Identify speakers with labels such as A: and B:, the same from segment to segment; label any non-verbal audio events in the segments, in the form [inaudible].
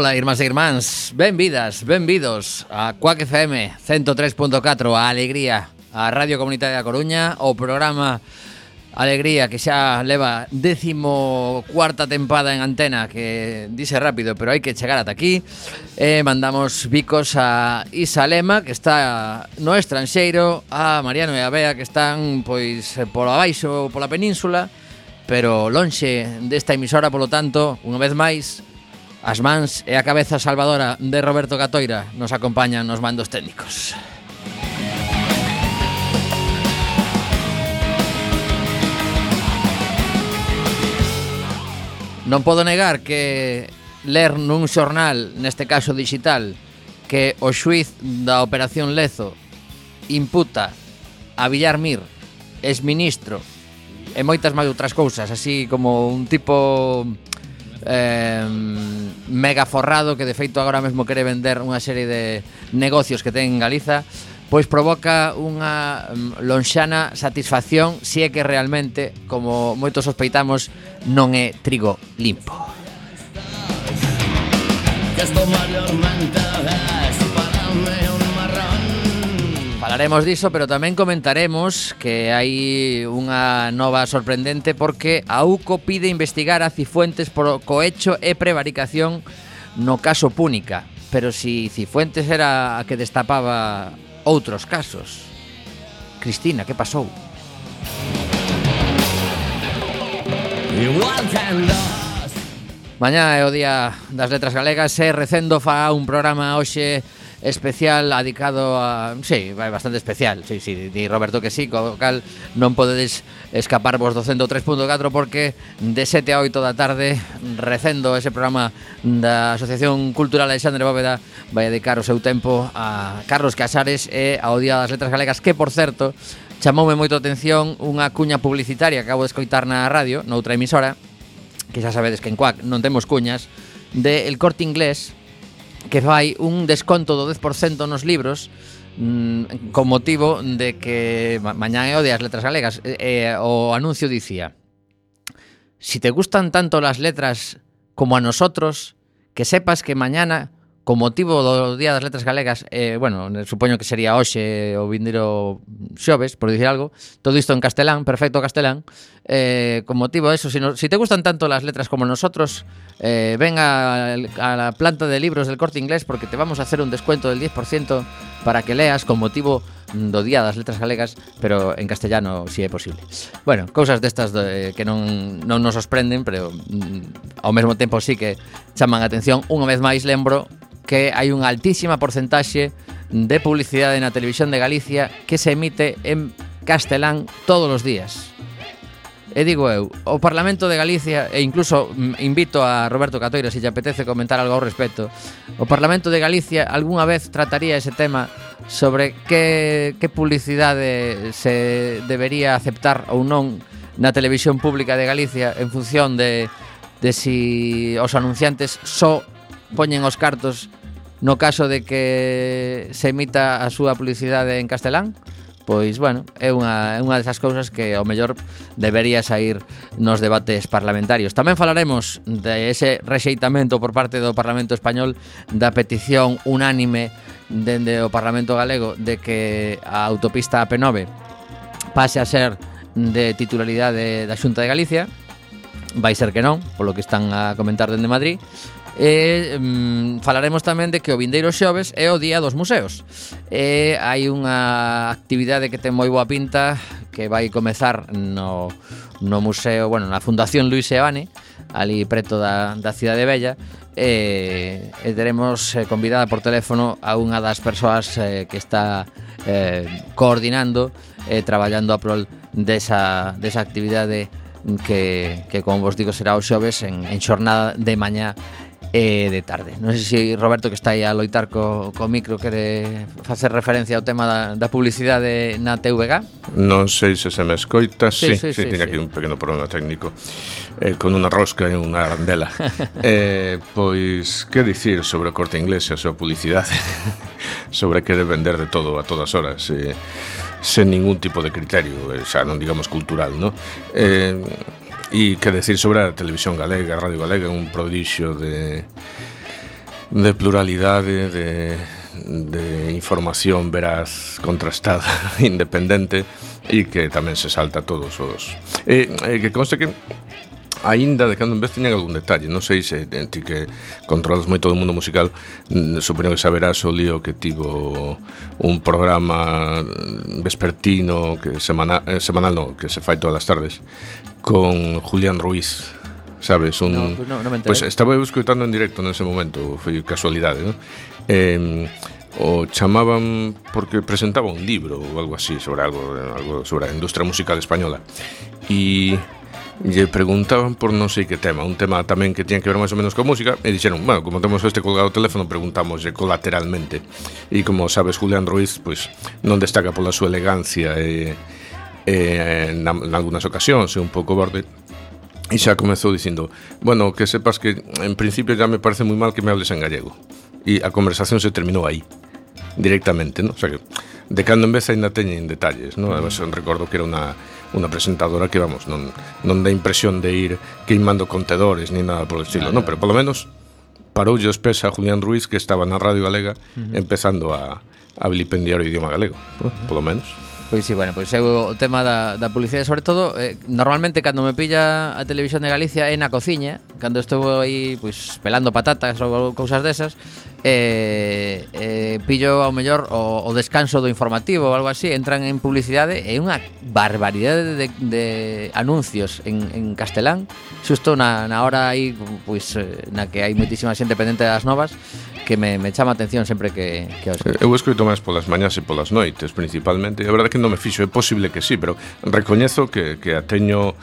A: Ola, irmás e irmáns, benvidas, benvidos a Cuac FM 103.4, a Alegría, a Radio Comunitaria da Coruña, o programa Alegría que xa leva décimo cuarta tempada en antena que dice rápido, pero hai que chegar ata aquí. Eh, mandamos bicos a Isa Lema, que está no estranxeiro, a Mariano e a Bea, que están pois polo abaixo, pola península, pero lonxe desta emisora, polo tanto, unha vez máis, As mans e a cabeza salvadora de Roberto Catoira nos acompañan nos mandos técnicos. Non podo negar que ler nun xornal, neste caso digital, que o xuiz da Operación Lezo imputa a Villar Mir, exministro, e moitas máis outras cousas, así como un tipo eh, mega forrado que de feito agora mesmo quere vender unha serie de negocios que ten en Galiza pois provoca unha lonxana satisfacción se si é que realmente, como moitos sospeitamos, non é trigo limpo.
B: Que estou maior mental eh.
A: Falaremos diso, pero tamén comentaremos que hai unha nova sorprendente porque a UCO pide investigar a Cifuentes por cohecho e prevaricación no caso Púnica. Pero si Cifuentes era a que destapaba outros casos. Cristina, que pasou? Mañá é o día das letras galegas e recendo fa un programa hoxe especial adicado a... Sí, bastante especial, sí, sí, di Roberto que sí, co cal non podedes escapar vos do 103.4 porque de 7 a 8 da tarde recendo ese programa da Asociación Cultural Alexandre Bóveda vai dedicar o seu tempo a Carlos Casares e ao Día das Letras Galegas que, por certo, chamoume moito a atención unha cuña publicitaria que acabo de escoitar na radio, noutra emisora, que xa sabedes que en Cuac non temos cuñas, de El Corte Inglés, que fai un desconto do 10% nos libros mm, con motivo de que ma mañá é o de as letras galegas. Eh, eh, o anuncio dicía, si te gustan tanto las letras como a nosotros, que sepas que mañana con motivo do Día das Letras Galegas, eh, bueno, supoño que sería hoxe o vindeiro xoves, por dicir algo, todo isto en castelán, perfecto castelán, eh, con motivo de eso, si, no, si te gustan tanto las letras como nosotros, eh, ven a, a la planta de libros del Corte Inglés porque te vamos a hacer un descuento del 10% para que leas con motivo mm, do Día das Letras Galegas, pero en castellano si é posible. Bueno, cousas destas de, que non, non nos sorprenden, pero mm, ao mesmo tempo sí que chaman a atención. Unha vez máis lembro que hai unha altísima porcentaxe de publicidade na televisión de Galicia que se emite en castelán todos os días. E digo eu, o Parlamento de Galicia, e incluso mm, invito a Roberto Catoira se lle apetece comentar algo ao respecto, o Parlamento de Galicia algunha vez trataría ese tema sobre que, que publicidade se debería aceptar ou non na televisión pública de Galicia en función de, de si os anunciantes só poñen os cartos No caso de que se emita a súa publicidade en castelán, pois, bueno, é unha, é unha desas cousas que ao mellor debería sair nos debates parlamentarios. Tamén falaremos de ese rexeitamento por parte do Parlamento Español da petición unánime dende o Parlamento Galego de que a autopista AP9 pase a ser de titularidade da Xunta de Galicia, vai ser que non, polo que están a comentar dende Madrid, E mm, falaremos tamén de que o vindeiro xoves é o día dos museos. E hai unha actividade que ten moi boa pinta que vai comezar no, no museo, bueno, na Fundación Luis Eane ali preto da, da Cidade Bella, e, e teremos eh, convidada por teléfono a unha das persoas eh, que está eh, coordinando e eh, traballando a prol desa, desa actividade que, que, como vos digo, será o xoves en, en xornada de mañá eh, de tarde. Non sei se Roberto que está aí a loitar co, co micro quere facer referencia ao tema da, da publicidade na TVG.
C: Non sei se se me escoita, sí,
A: sí, sí,
C: sí,
A: sí
C: tiña
A: sí.
C: aquí un pequeno problema técnico eh, con unha rosca e unha arandela. [laughs] eh, pois, que dicir sobre o corte inglés e a súa publicidade? [laughs] sobre que de vender de todo a todas horas. Eh, sen ningún tipo de criterio, eh, xa non digamos cultural, non? Eh, E que decir sobre a televisión galega, a radio galega, un prodixio de, de pluralidade, de, de información veraz, contrastada, [laughs] independente e que tamén se salta todos os... E, eh, e eh, que conste que aínda de cando en vez teñan algún detalle non sei se eh, ti que controlas moito do mundo musical mm, supoño que saberás o lío que tivo un programa vespertino que semana, eh, semanal no, que se fai todas as tardes con Julián Ruiz, sabes? Un,
A: no, pues no, no me.
C: Pues estaba eu escutando en directo nese momento, foi casualidade, non? Eh, o chamaban porque presentaba un libro ou algo así sobre algo, algo sobre a industria musical española. E lle preguntaban por non sei que tema, un tema tamén que tiña que ver máis ou menos con música, e dixeron, bueno, como temos este colgado o teléfono, preguntamos colateralmente. E como sabes, Julián Ruiz, pois, pues, non destaca pola súa elegancia e, eh, en, en algunhas ocasións, é un pouco borde, e xa comezou dicindo, bueno, que sepas que en principio ya me parece moi mal que me hables en gallego. E a conversación se terminou aí, directamente, ¿no? O sea que de cando en vez ainda teñen detalles, ¿no? Además, mm. recordo que era unha unha presentadora que, vamos, non, non dá impresión de ir queimando contedores ni nada por el estilo, claro. ¿no? Pero polo menos paroulle os pés a Julián Ruiz que estaba na Radio Galega uh -huh. empezando a, a vilipendiar o idioma galego, ¿no? polo menos.
A: Pois sí, bueno, pois eu o tema da, da publicidade Sobre todo, eh, normalmente cando me pilla a televisión de Galicia é na cociña Cando estou aí, pois, pelando patatas ou cousas desas eh, eh, Pillo ao mellor o, o descanso do informativo ou algo así Entran en publicidade e unha barbaridade de, de anuncios en, en castelán. Xusto na, na hora aí, pois, eh, na que hai moitísima xente pendente das novas que me, me chama a atención sempre que, que os...
C: Eu escrito máis polas mañas e polas noites, principalmente. A verdade que non me fixo, é posible que sí, pero recoñezo que, que a teño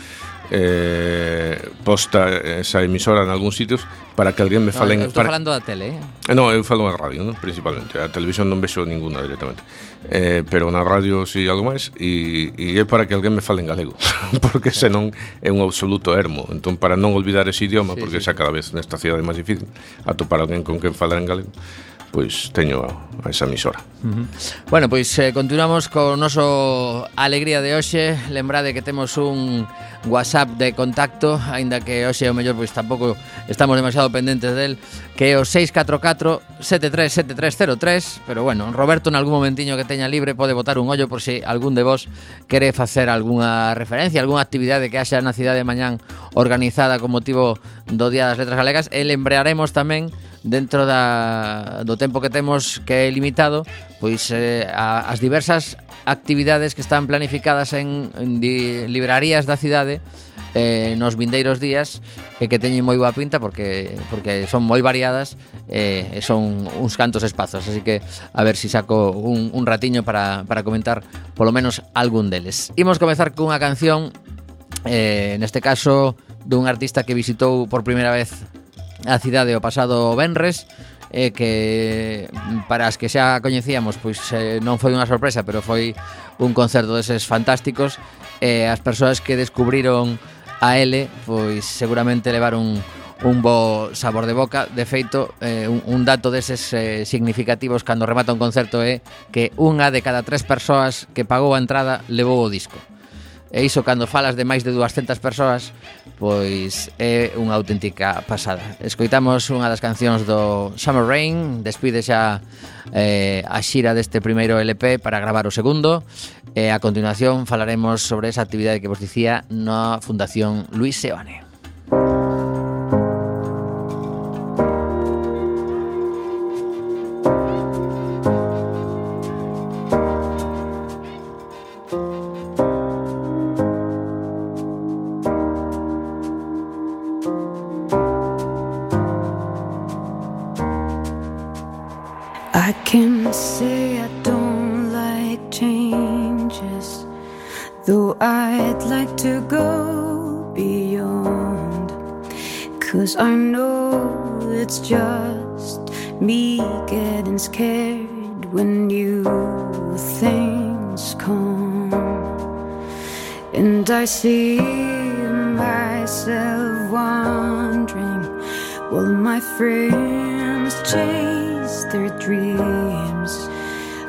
C: eh, posta esa emisora en algúns sitios para que alguén me fale...
A: No, estou
C: para...
A: falando da tele, eh.
C: eh? No, eu falo na radio, ¿no? principalmente. A televisión non vexo ninguna directamente. Eh, pero na radio si sí, algo máis e, e é para que alguén me fale en galego [laughs] porque senón é un absoluto ermo entón para non olvidar ese idioma
A: sí,
C: porque
A: sí.
C: xa cada vez nesta cidade é máis difícil atopar alguén con quen falar en galego pois teño a esa emisora. Uh -huh.
A: Bueno, pois eh, continuamos co noso alegría de hoxe. Lembrade que temos un WhatsApp de contacto, aínda que hoxe o mellor pois tampouco estamos demasiado pendentes del, que é o 644-737303, pero bueno, Roberto en algún momentiño que teña libre pode botar un ollo por se si algún de vos quere facer algunha referencia, algunha actividade que haxa na cidade de mañán organizada con motivo do Día das Letras Galegas e lembraremos tamén dentro da, do tempo que temos que é limitado, pois eh, a, as diversas actividades que están planificadas en, en di, librarías da cidade eh, nos vindeiros días e que teñen moi boa pinta porque porque son moi variadas eh, e son uns cantos espazos así que a ver si saco un, un ratiño para, para comentar polo menos algún deles. Imos comezar cunha canción eh, neste caso dun artista que visitou por primeira vez a cidade o pasado Benres e que para as que xa coñecíamos pois eh, non foi unha sorpresa, pero foi un concerto deses fantásticos e as persoas que descubriron a L pois seguramente levaron un bo sabor de boca. De feito, eh, un, un dato deses eh, significativos cando remata un concerto é que unha de cada tres persoas que pagou a entrada levou o disco. E iso cando falas de máis de 200 persoas, pois é unha auténtica pasada. Escoitamos unha das cancións do Summer Rain, despide xa eh, a xira deste primeiro LP para gravar o segundo, e a continuación falaremos sobre esa actividade que vos dicía na Fundación Luis Seoane.
D: See myself wondering will my friends chase their dreams?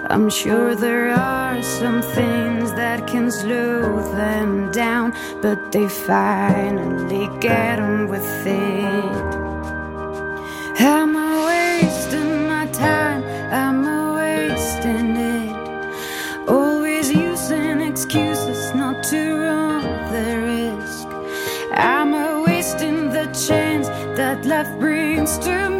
D: I'm sure there are some things that can slow them down, but they finally get on with it. monster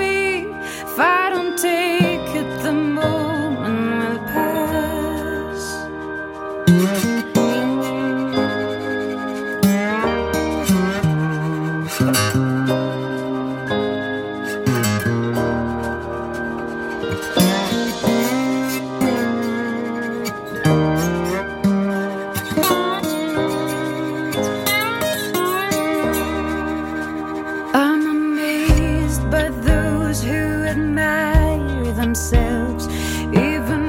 D: admire themselves, even.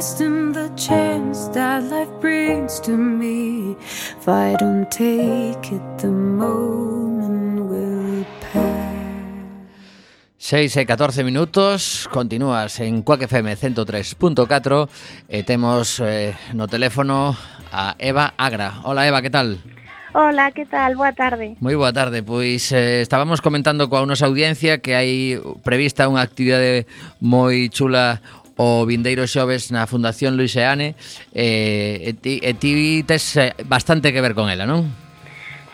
D: wasting the chance that life brings to me. If I don't take it, the moment will pass.
A: 6 e 14 minutos, continúas en Cuac FM 103.4 e temos eh, no teléfono a Eva Agra. Hola Eva, que tal?
E: Hola, que tal? Boa tarde.
A: Moi boa tarde. Pois eh, estábamos comentando coa nosa audiencia que hai prevista unha actividade moi chula o vindeiro xoves na Fundación Luiseane eh, e, ti, e ti tes eh, bastante que ver con ela, non?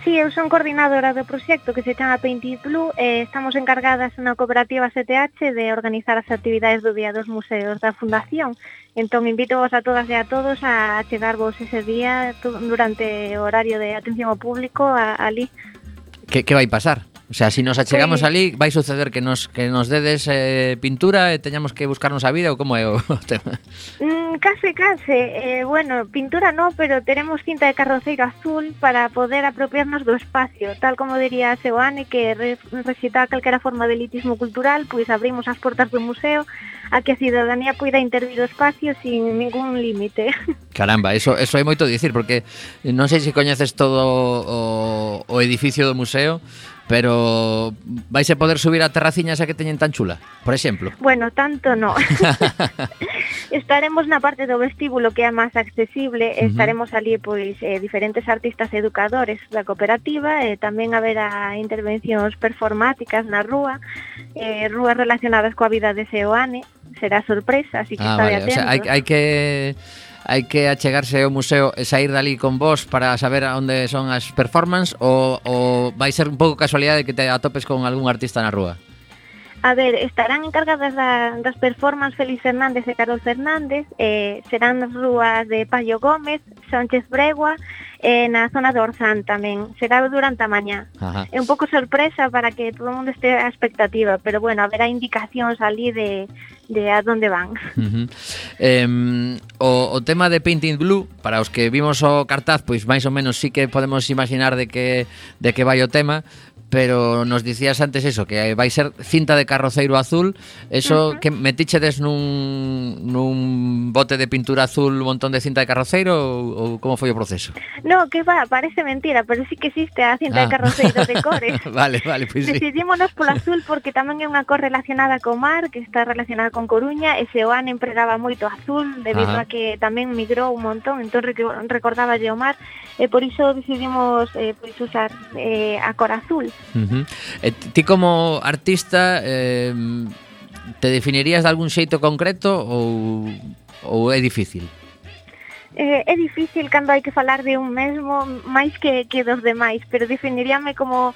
E: Sí, eu son coordinadora do proxecto que se chama Painted Blue e eh, estamos encargadas na cooperativa CTH de organizar as actividades do Día dos Museos da Fundación. Entón, invítovos a todas e a todos a chegarvos ese día durante o horario de atención ao público a ali.
A: Que, que vai pasar? O sea, se si nos achegamos
E: pues,
A: ali, vai suceder que nos que nos dedes eh, pintura e teñamos que buscarnos a vida ou como é o [laughs] tema?
E: Mm, case, case. Eh, bueno, pintura no, pero teremos cinta de carroceiro azul para poder apropiarnos do espacio. Tal como diría Seoane, que re, recita calquera forma de elitismo cultural, pois abrimos as portas do museo a que a cidadanía poida intervir o espacio sin ningún límite. [laughs]
A: Caramba, eso, eso é moito dicir, porque non sei se coñeces todo o, o edificio do museo, pero vais a poder subir a terraciña esa que teñen tan chula, por exemplo?
E: Bueno, tanto no. [laughs] estaremos na parte do vestíbulo que é máis accesible,
A: uh -huh.
E: estaremos ali pois eh, diferentes artistas educadores da cooperativa, e eh, tamén haberá intervencións performáticas na rúa, eh, rúas relacionadas coa vida de Seoane, será sorpresa, así que
A: ah,
E: estaré
A: vale. atento.
E: O
A: sea, hai, hai que hai que achegarse ao museo e sair dali con vos para saber onde son as performances ou, ou vai ser un pouco casualidade que te atopes con algún artista na rúa?
E: A ver, estarán encargadas da, das performances Félix Fernández e Carol Fernández, eh, serán nas rúas de Payo Gómez, Sánchez Bregua, eh, na zona de Orzán tamén. Será durante a mañá.
A: Ajá.
E: É un pouco sorpresa para que todo o mundo este a expectativa, pero bueno, haberá indicacións ali de, de a donde van.
A: Uh -huh. eh, o, o tema de Painting Blue, para os que vimos o cartaz, pois máis ou menos sí que podemos imaginar de que de que vai o tema, pero nos dicías antes eso, que vai ser cinta de carroceiro azul, eso uh -huh. que metíchedes nun, nun bote de pintura azul un montón de cinta de carroceiro ou, ou como foi o proceso?
E: No, que va, parece mentira, pero sí que existe a cinta
A: ah.
E: de carroceiro de [laughs] cores.
A: vale, vale, pois pues
E: Decidímonos polo azul porque tamén é unha cor relacionada co mar, que está relacionada con Coruña, e Seoane empregaba moito azul, debido
A: Ajá.
E: a que tamén migrou un montón, entón recordaba o mar, e por iso decidimos eh, pois usar eh, a cor azul.
A: Uh eh, -huh. E ti como artista eh, te definirías de algún xeito concreto ou, ou é difícil?
E: Eh, é difícil cando hai que falar de un mesmo máis que, que dos demais, pero definiríame como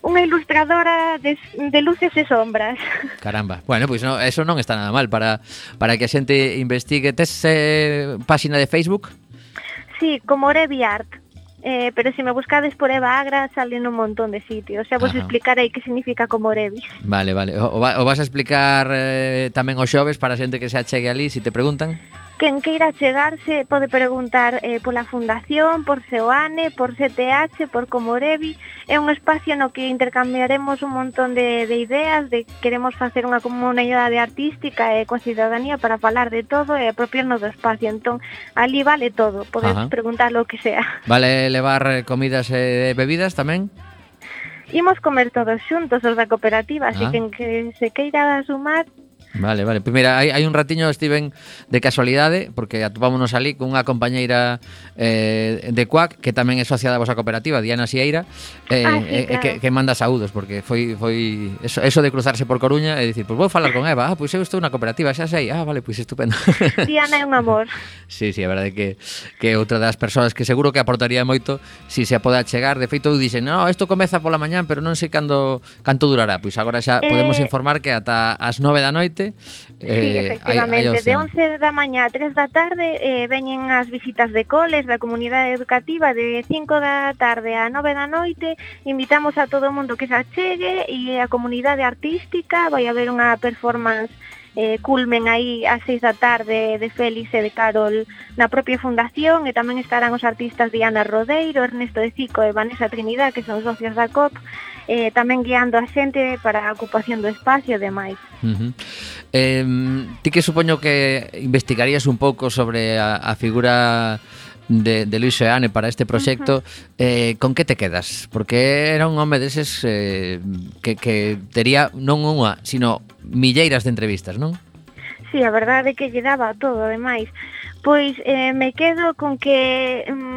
E: unha ilustradora de, de luces e sombras. [laughs]
A: Caramba. Bueno, pois no, eso non está nada mal para para que a xente investigue. Tes eh, páxina de Facebook?
E: Sí, como Revi Art. Eh, pero se me buscades por Eva Agra salen un montón de sitios. Xa vos
A: Ajá.
E: explicarei que significa como Revis.
A: Vale, vale. O, o vas a explicar eh, tamén o xoves para a xente que se achegue ali, se si te preguntan?
E: Quen queira chegarse pode preguntar eh, pola Fundación, por SEOANE, por CTH, por Comorevi. É un espacio no que intercambiaremos un montón de, de ideas, de queremos facer unha comunidade artística e coa cidadanía para falar de todo e apropiarnos do espacio. Entón, ali vale todo, podes
A: Ajá.
E: preguntar lo que sea. [laughs]
A: Vale levar eh, comidas eh, e bebidas tamén?
E: Imos comer todos xuntos os da cooperativa,
A: ah.
E: así que, que se queira sumar
A: Vale, vale. Pues mira, hai, hai un ratiño, estiven de casualidade, porque atopámonos ali unha compañeira eh, de CUAC, que tamén é socia da vosa cooperativa, Diana Sieira, eh,
E: ah, sí,
A: eh,
E: claro.
A: que, que manda saúdos, porque foi, foi eso, eso de cruzarse por Coruña e dicir, pois pues vou falar con Eva, ah, pois eu estou na cooperativa, xa sei, ah, vale, pois estupendo. [laughs]
E: Diana é un amor. [laughs]
A: sí, sí, a verdade que, que outra das persoas que seguro que aportaría moito si se poda chegar, de feito, dixen, no, isto comeza pola mañán, pero non sei cando, canto durará, pois agora xa
E: eh...
A: podemos informar que ata as 9 da noite xente.
E: Sí,
A: eh, efectivamente, hai,
E: hai de 11 da mañá a 3 da tarde eh, veñen as visitas de coles da comunidade educativa de 5 da tarde a 9 da noite, invitamos a todo o mundo que se achegue e a comunidade artística. Vai haber unha performance eh, culmen aí ás seis da tarde de Félix e de Carol na propia fundación. E tamén estarán os artistas Diana Rodeiro, Ernesto de Cico e Vanessa Trinidad que son socios da COP eh, tamén guiando a xente para a ocupación do espacio e demais.
A: Uh -huh. eh, ti que supoño que investigarías un pouco sobre a, a figura de, de Luis Seane para este proxecto uh -huh. eh, con que te quedas? porque era un home deses eh, que, que tería non unha, sino milleiras de entrevistas, non?
E: Sí, a verdade é que lle daba todo, ademais. Pois eh, me quedo con que mm,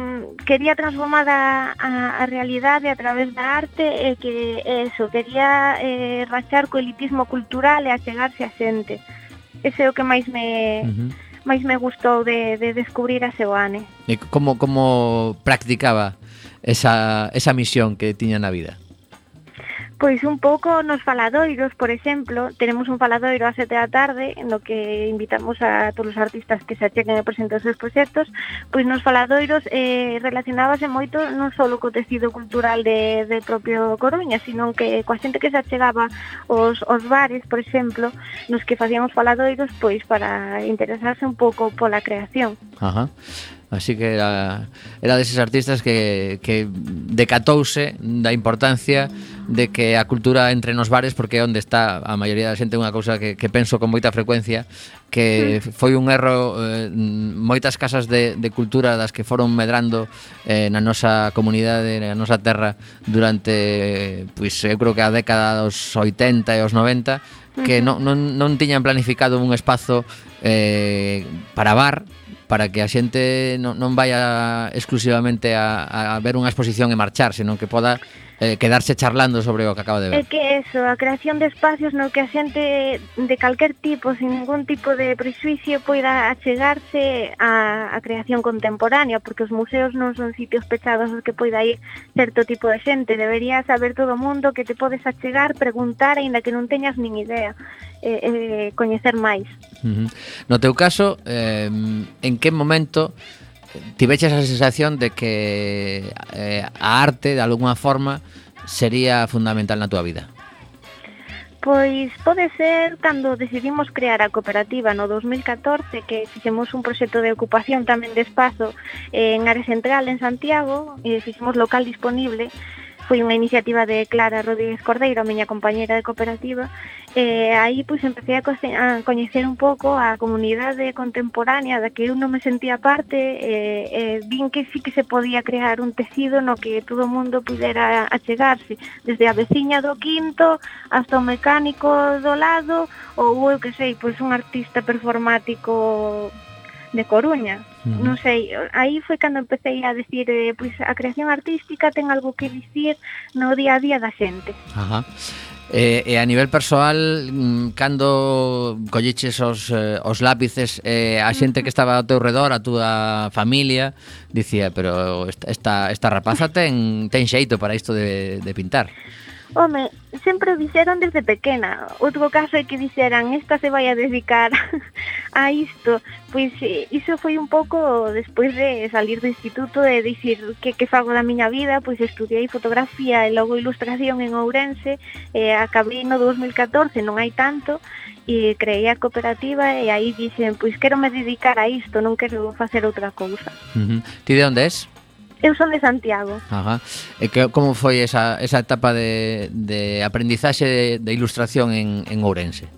E: quería transformar a, a, a realidade a través da arte e que eso, quería eh, rachar co elitismo cultural e achegarse a xente. Ese é o que máis me...
A: Uh -huh
E: máis me gustou de, de descubrir a Seoane.
A: E como, como practicaba esa, esa misión que tiña na vida?
E: Pois un pouco nos faladoiros, por exemplo, tenemos un faladoiro a sete da tarde no que invitamos a todos os artistas que se acheguen e presenten os seus proxectos, pois nos faladoiros eh, relacionábase moito non só co tecido cultural de, de propio Coruña, sino que coa xente que se achegaba os, os bares, por exemplo, nos que facíamos faladoiros pois para interesarse un pouco pola creación.
A: Ajá. Así que era, era deses artistas que, que decatouse da importancia mm de que a cultura entre nos bares porque é onde está a maioría da xente unha cousa que, que penso con moita frecuencia que mm. foi un erro eh, moitas casas de, de cultura das que foron medrando eh, na nosa comunidade, na nosa terra durante, pois eu creo que a década dos 80 e os 90 que non, non, non tiñan planificado un espazo eh, para bar para que a xente non, non vaya exclusivamente a, a ver unha exposición e marchar, senón que poda eh, quedarse charlando sobre o que acaba de ver.
E: É que eso, a creación de espacios no que a xente de calquer tipo, sin ningún tipo de prejuicio, poida achegarse a, a creación contemporánea, porque os museos non son sitios pechados aos que poida ir certo tipo de xente. Debería saber todo o mundo que te podes achegar, preguntar, aínda que non teñas nin idea, eh, eh, coñecer máis.
A: Uh -huh. No teu caso, eh, en que momento tiveches a sensación de que eh, a arte, de alguna forma, sería fundamental na túa vida?
E: Pois pode ser cando decidimos crear a cooperativa no 2014 que fixemos un proxecto de ocupación tamén de espazo eh, en área central en Santiago e fixemos local disponible foi unha iniciativa de Clara Rodríguez Cordeiro, a miña compañeira de cooperativa, e aí pois empecé a, a coñecer un pouco a comunidade contemporánea da que eu non me sentía parte, e, e vin que sí que se podía crear un tecido no que todo o mundo pudera achegarse, desde a veciña do quinto hasta o mecánico do lado, ou eu que sei, pois un artista performático de Coruña. Uh -huh. Non sei, aí foi cando empecé a decir, eh, pois a creación artística ten algo que dicir no día a día da xente.
A: Ajá. E, e a nivel persoal, mm, cando colleches os, eh, os lápices eh, a xente que estaba ao teu redor, a túa familia, dicía, pero esta, esta rapaza ten, ten xeito para isto de, de pintar.
E: Home, sempre dixeron desde pequena. Outro caso é que dixeran, esta se vai a dedicar [laughs] a isto. Pois eh, iso foi un pouco despois de salir do instituto e dicir que que fago da miña vida, pois estudiei fotografía e logo ilustración en Ourense, e acabei no 2014, non hai tanto, e creei a cooperativa e aí dixen, pois quero me dedicar a isto, non quero facer outra cousa.
A: Uh -huh. Ti de onde és?
E: Eu son de Santiago.
A: Ajá. E que, como foi esa, esa etapa de, de aprendizaxe de, de ilustración en, en Ourense?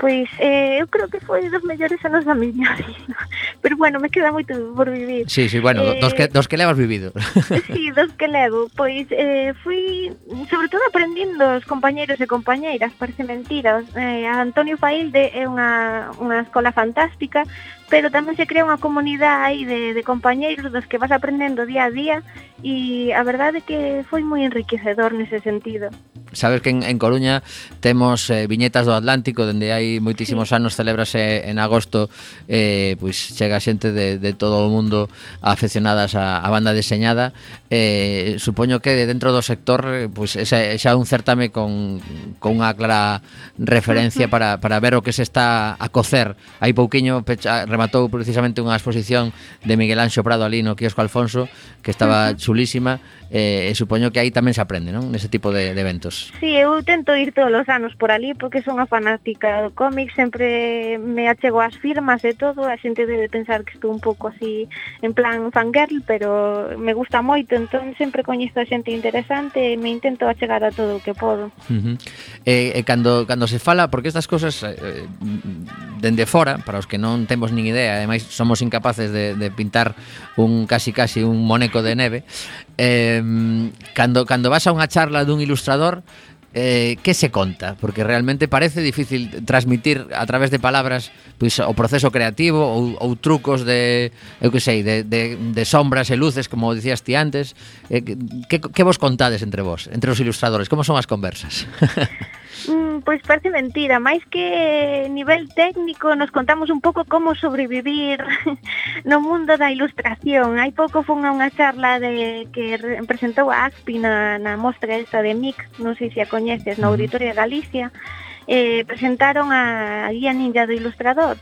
E: Pois eh, eu creo que foi dos mellores anos da miña [laughs] vida. Pero bueno, me queda moito por vivir.
A: Sí, sí, bueno, eh, dos, que, eh, dos que levas vivido. [laughs]
E: Sí, dos que levo. Pois eh, fui, sobre todo, aprendindo os compañeros e compañeiras, parece mentira. Eh, Antonio Failde é unha, unha escola fantástica pero tamén se crea unha comunidade aí de, de compañeiros dos que vas aprendendo día a día e a verdade é que foi moi enriquecedor nese sentido.
A: Sabes que en, en Coruña temos eh, viñetas do Atlántico Dende hai moitísimos sí. anos celebrase eh, en agosto eh, Pois chega xente de, de todo o mundo afeccionadas a, a banda deseñada eh, Supoño que dentro do sector eh, pois é xa un certame con, con unha clara referencia [laughs] para, para ver o que se está a cocer Hai pouquiño pecha, rematou precisamente unha exposición de Miguel Anxo Prado ali no Quiosco Alfonso, que estaba chulísima, eh, e supoño que aí tamén se aprende, non? Nese tipo de, de eventos.
E: Sí, eu tento ir todos os anos por ali porque son a fanática do cómic, sempre me achego ás firmas e todo, a xente debe pensar que estou un pouco así en plan fangirl, pero me gusta moito, entón sempre coñezo a xente interesante e me intento achegar a todo o que podo.
A: Uh -huh. eh, eh, cando, cando se fala, porque estas cosas eh, dende fora, para os que non temos nin idea, ademais somos incapaces de, de pintar un casi casi un moneco de neve. Eh, cando, cando vas a unha charla dun ilustrador, eh, que se conta? Porque realmente parece difícil transmitir a través de palabras pois, o proceso creativo ou, ou trucos de, eu que sei, de, de, de sombras e luces, como dicías ti antes. Eh, que, que vos contades entre vos, entre os ilustradores? Como son as conversas? [laughs]
E: Mm, pois parece mentira, máis que nivel técnico nos contamos un pouco como sobrevivir [laughs] no mundo da ilustración. Hai pouco fun a unha charla de que presentou a ASPI na, na mostra esta de MIX, non sei se a coñeces, na mm. Auditoria de Galicia, eh, presentaron a Guía Ninja do Ilustrador,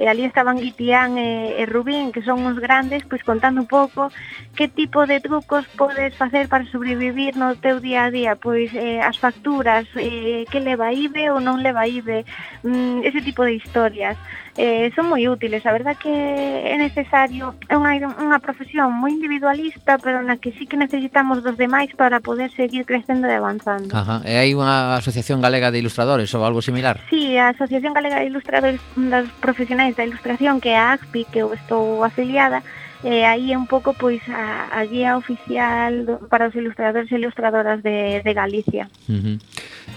E: e ali estaban Guitián e, e Rubín, que son uns grandes, pois contando un pouco que tipo de trucos podes facer para sobrevivir no teu día a día, pois eh, as facturas, eh, que leva IBE ou non leva IBE, mm, ese tipo de historias. Eh, son moi útiles, a verdad que é necesario, é unha, unha profesión moi individualista, pero na que sí que necesitamos dos demais para poder seguir crecendo e avanzando.
A: Ajá. E hai unha asociación galega de ilustradores ou algo similar?
E: Sí, a Asociación Galega de Ilustradores das Profesionais Da Ilustración, que é a ACPI, que eu estou afiliada, eh, e aí é un pouco pois a, a guía oficial do, para os ilustradores e ilustradoras de, de Galicia.
A: Uh -huh.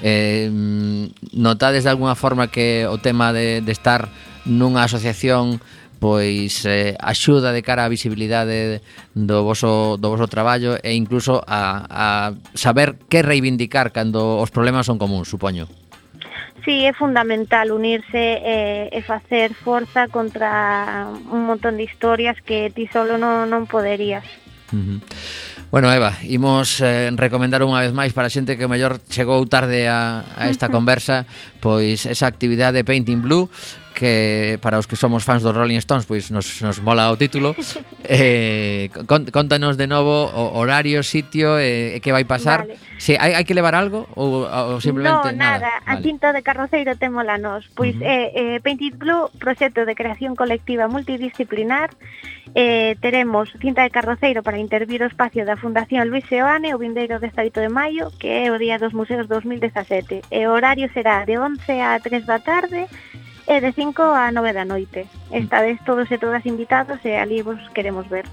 A: eh, notades de alguna forma que o tema de, de estar nunha asociación pois eh, axuda de cara á visibilidade do voso, do voso traballo e incluso a, a saber que reivindicar cando os problemas son comuns, supoño.
E: Sí, é fundamental unirse eh, e, e facer forza contra un montón de historias que ti solo non, non poderías.
A: Uh -huh. Bueno, Eva, imos eh, recomendar unha vez máis para a xente que mellor chegou tarde a, a esta [laughs] conversa pois esa actividade de Painting Blue que para os que somos fans dos Rolling Stones pois nos, nos mola o título. [laughs] Eh, contanos de novo o horario, sitio e eh, que vai pasar. Vale. se si, hai, hai que levar algo ou, ou simplemente
E: no, nada, nada. a tinta cinta de carroceiro temola nos. Pois uh -huh. eh, eh, Painted Blue, proxecto de creación colectiva multidisciplinar. Eh, teremos cinta de carroceiro para intervir o espacio da Fundación Luis Seoane o vindeiro 18 de maio que é o Día dos Museos 2017 e o horario será de 11 a 3 da tarde e É de 5 a 9 da noite. Esta vez todos e todas invitados e ali vos queremos ver.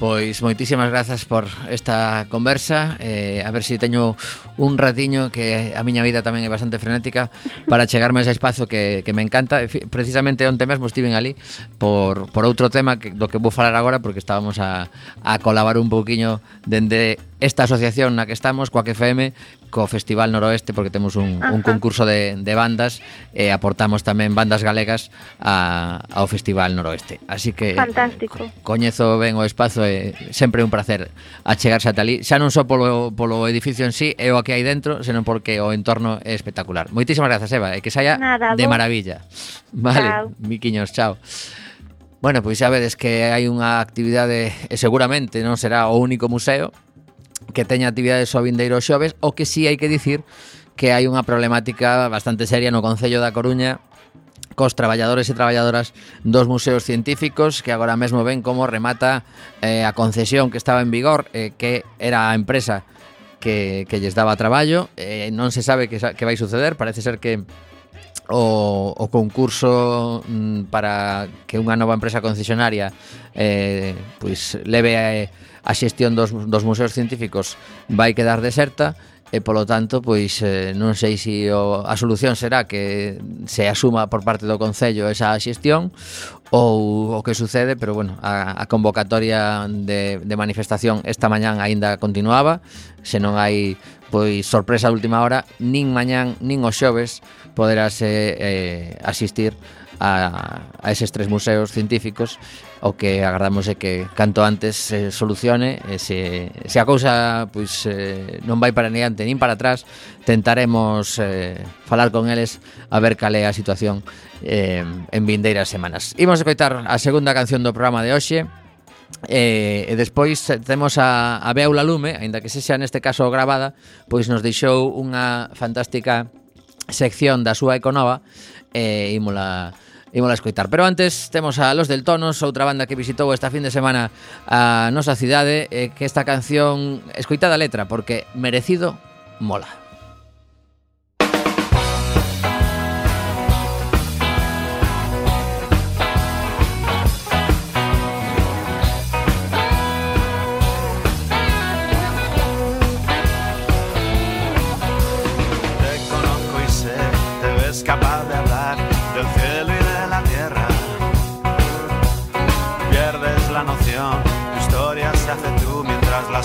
A: Pois moitísimas grazas por esta conversa eh, A ver se si teño un ratiño Que a miña vida tamén é bastante frenética Para chegarme a ese espazo que, que me encanta Precisamente onte mesmo estiven ali Por, por outro tema que, do que vou falar agora Porque estábamos a, a colaborar un pouquiño Dende esta asociación na que estamos Coa que FM co Festival Noroeste porque temos un, un concurso de, de bandas e eh, aportamos tamén bandas galegas a, ao Festival Noroeste. Así que
E: Fantástico.
A: coñezo ben o espazo e sempre un placer achegarse ata ali, xa non só polo, polo edificio en sí e o que hai dentro, senón porque o entorno é espectacular. Moitísimas grazas, Eva, e que saia
E: Nada,
A: de vos. maravilla. Vale, chao. miquiños, chao. Bueno, pois xa vedes que hai unha actividade e seguramente non será o único museo, que teña actividades o vindeiro xoves, o que sí hai que dicir que hai unha problemática bastante seria no Concello da Coruña cos traballadores e traballadoras dos museos científicos que agora mesmo ven como remata eh, a concesión que estaba en vigor eh, que era a empresa que, que lles daba traballo. Eh, non se sabe que, que vai suceder. Parece ser que o, o concurso mm, para que unha nova empresa concesionaria eh, pois leve a eh, a xestión dos, dos museos científicos vai quedar deserta e polo tanto pois eh, non sei se si o, a solución será que se asuma por parte do Concello esa xestión ou o que sucede, pero bueno, a, a convocatoria de, de manifestación esta mañán aínda continuaba, se non hai pois sorpresa de última hora, nin mañán nin os xoves poderase eh, asistir a, a eses tres museos científicos o que agardamos é que canto antes se solucione e se, se a cousa pois, eh, non vai para neante nin para atrás tentaremos eh, falar con eles a ver cal é a situación eh, en vindeiras semanas. Imos coitar a segunda canción do programa de hoxe E, e despois temos a, a Beula Lume, aínda que sexa neste caso gravada, pois nos deixou unha fantástica sección da súa Econova e ímola Imos a escoitar. Pero antes temos a Los del Tonos, outra banda que visitou esta fin de semana a nosa cidade, eh, que esta canción escoitada a letra porque merecido mola.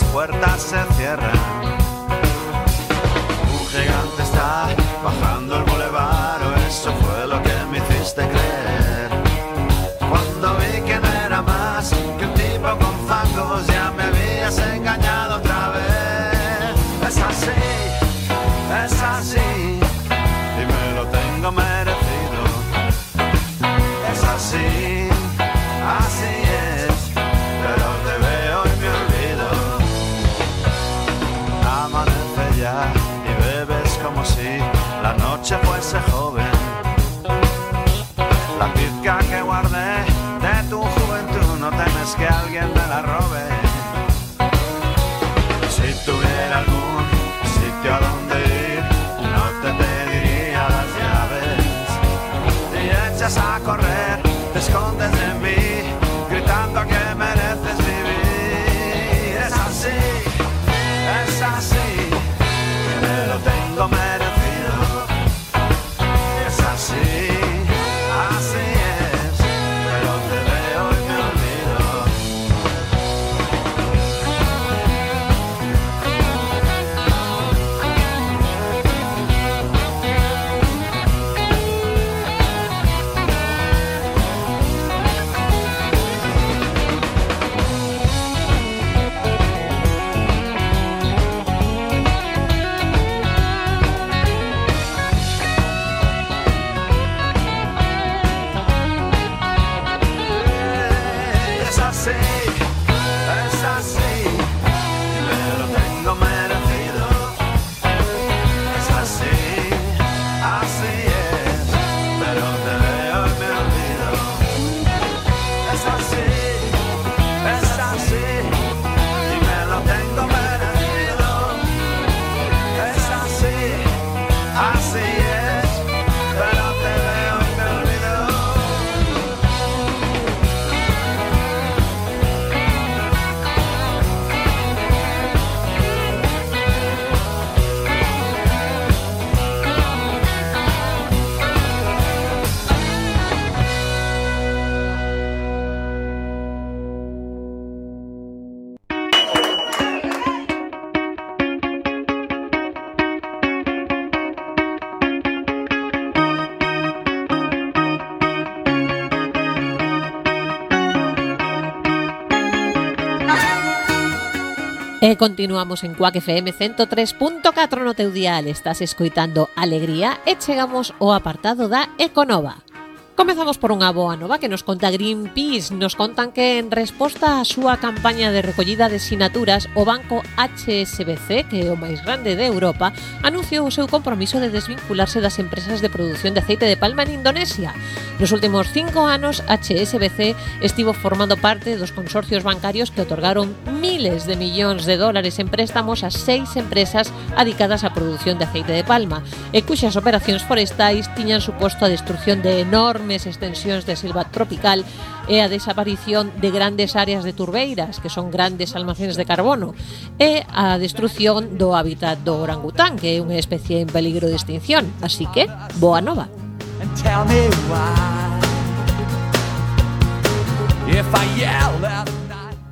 F: Puertas se cierran. ese joven.
G: E continuamos en Cuac FM 103.4 no teu dial. Estás escoitando Alegría e chegamos ao apartado da Econova. Comezamos por unha boa nova que nos conta Greenpeace. Nos contan que en resposta á súa campaña de recollida de sinaturas, o banco HSBC, que é o máis grande de Europa, anunciou o seu compromiso de desvincularse das empresas de produción de aceite de palma en Indonesia. Nos últimos cinco anos, HSBC estivo formando parte dos consorcios bancarios que otorgaron miles de millóns de dólares en préstamos a seis empresas adicadas á produción de aceite de palma, e cuxas operacións forestais tiñan suposto a destrucción de enormes enormes extensións de selva tropical e a desaparición de grandes áreas de turbeiras, que son grandes almacenes de carbono, e a destrucción do hábitat do orangután, que é unha especie en peligro de extinción. Así que, boa nova.
F: And tell me why. If I yell out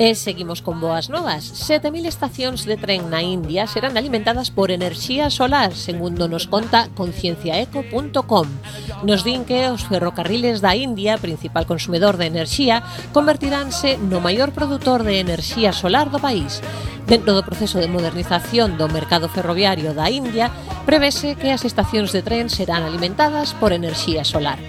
G: E seguimos con boas novas. 7.000 estacións de tren na India serán alimentadas por enerxía solar, segundo nos conta concienciaeco.com. Nos din que os ferrocarriles da India, principal consumidor de enerxía, convertiránse no maior produtor de enerxía solar do país. Dentro do proceso de modernización do mercado ferroviario da India, prevese que as estacións de tren serán alimentadas por enerxía solar.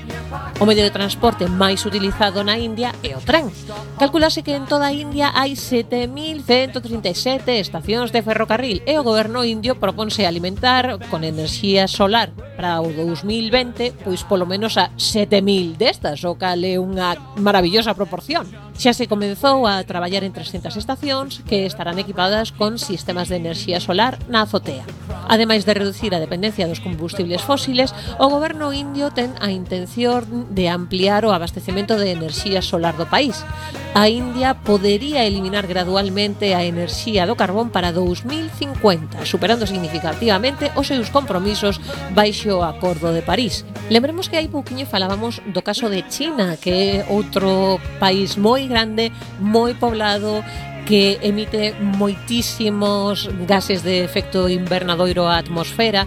G: O medio de transporte máis utilizado na India é o tren. Calculase que en toda a India hai 7.137 estacións de ferrocarril e o goberno indio proponse alimentar con enerxía solar para o 2020, pois polo menos a 7.000 destas, o cal é unha maravillosa proporción. Xa se comenzou a traballar en 300 estacións que estarán equipadas con sistemas de enerxía solar na azotea. Ademais de reducir a dependencia dos combustibles fósiles, o goberno indio ten a intención de ampliar o abastecemento de enerxía solar do país. A India podería eliminar gradualmente a enerxía do carbón para 2050, superando significativamente os seus compromisos baixo o Acordo de París. Lembremos que hai pouquiño falábamos do caso de China, que é outro país moi grande, moi poblado, que emite moitísimos gases de efecto invernadoiro á atmosfera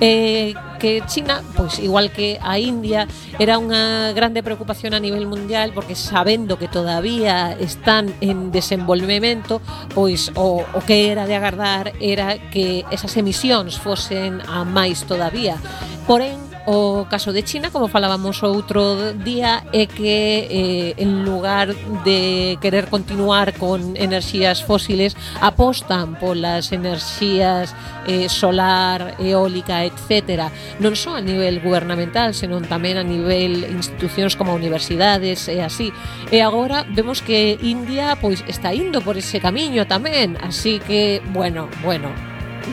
G: eh, que China, pois igual que a India, era unha grande preocupación a nivel mundial porque sabendo que todavía están en desenvolvemento, pois o, o que era de agardar era que esas emisións fosen a máis todavía. Porén, O caso de China, como falábamos outro día, é que eh, en lugar de querer continuar con enerxías fósiles, apostan polas enerxías eh, solar, eólica, etc. Non só a nivel gubernamental, senón tamén a nivel institucións como universidades e así. E agora vemos que India pois está indo por ese camiño tamén, así que, bueno, bueno,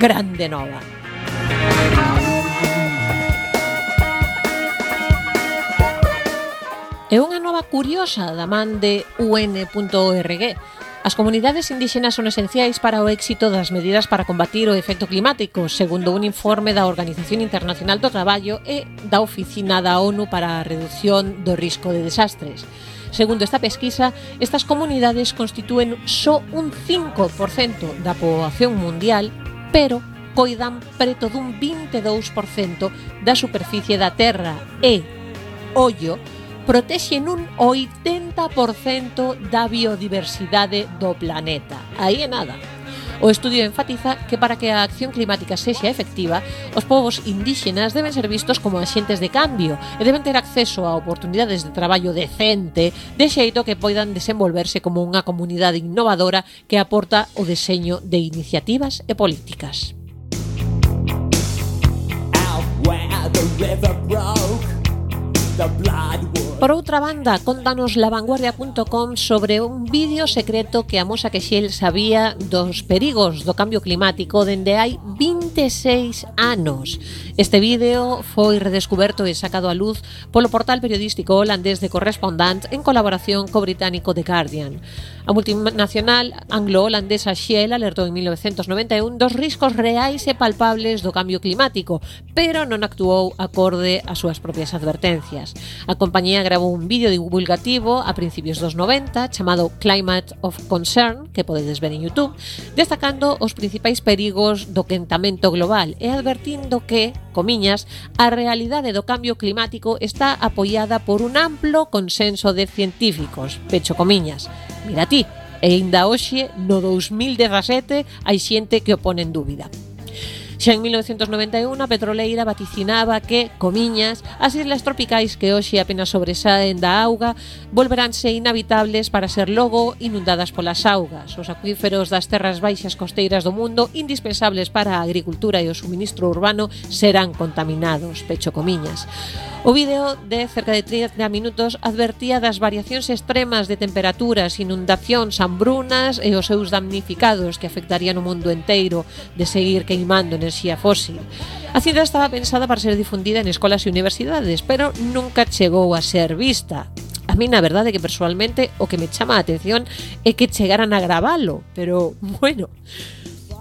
G: grande nova. É unha nova curiosa da man de un.org. As comunidades indígenas son esenciais para o éxito das medidas para combatir o efecto climático, segundo un informe da Organización Internacional do Traballo e da Oficina da ONU para a Reducción do Risco de Desastres. Segundo esta pesquisa, estas comunidades constitúen só un 5% da poboación mundial, pero coidan preto dun 22% da superficie da Terra e, ollo, protexen un 80% da biodiversidade do planeta. Aí é nada. O estudio enfatiza que para que a acción climática sexa efectiva, os povos indíxenas deben ser vistos como axentes de cambio e deben ter acceso a oportunidades de traballo decente, de xeito que poidan desenvolverse como unha comunidade innovadora que aporta o deseño de iniciativas e políticas.
B: Out where the river broke, the blood
G: Por outra banda, contanos lavanguardia.com sobre un vídeo secreto que amosa que Shell sabía dos perigos do cambio climático dende hai 26 anos. Este vídeo foi redescoberto e sacado á luz polo portal periodístico holandés de Correspondant en colaboración co británico The Guardian. A multinacional anglo-holandesa Shell alertou en 1991 dos riscos reais e palpables do cambio climático, pero non actuou acorde ás súas propias advertencias. A compañía gravou un vídeo divulgativo a principios dos 90 chamado Climate of Concern, que podedes ver en YouTube, destacando os principais perigos do quentamento global e advertindo que, comiñas, a realidade do cambio climático está apoiada por un amplo consenso de científicos, pecho comiñas. Mira ti, e ainda hoxe, no 2017, hai xente que o pone en dúbida. Xa en 1991 a petroleira vaticinaba que, comiñas, as islas tropicais que hoxe apenas sobresaen da auga volveránse inhabitables para ser logo inundadas polas augas. Os acuíferos das terras baixas costeiras do mundo, indispensables para a agricultura e o suministro urbano, serán contaminados, pecho comiñas. O vídeo de cerca de 30 minutos advertía das variacións extremas de temperaturas, inundacións, hambrunas e os seus damnificados que afectarían o mundo enteiro de seguir queimando nes enerxía fósil. A cidade estaba pensada para ser difundida en escolas e universidades, pero nunca chegou a ser vista. A mí, na verdade, que personalmente o que me chama a atención é que chegaran a gravalo, pero [laughs] bueno...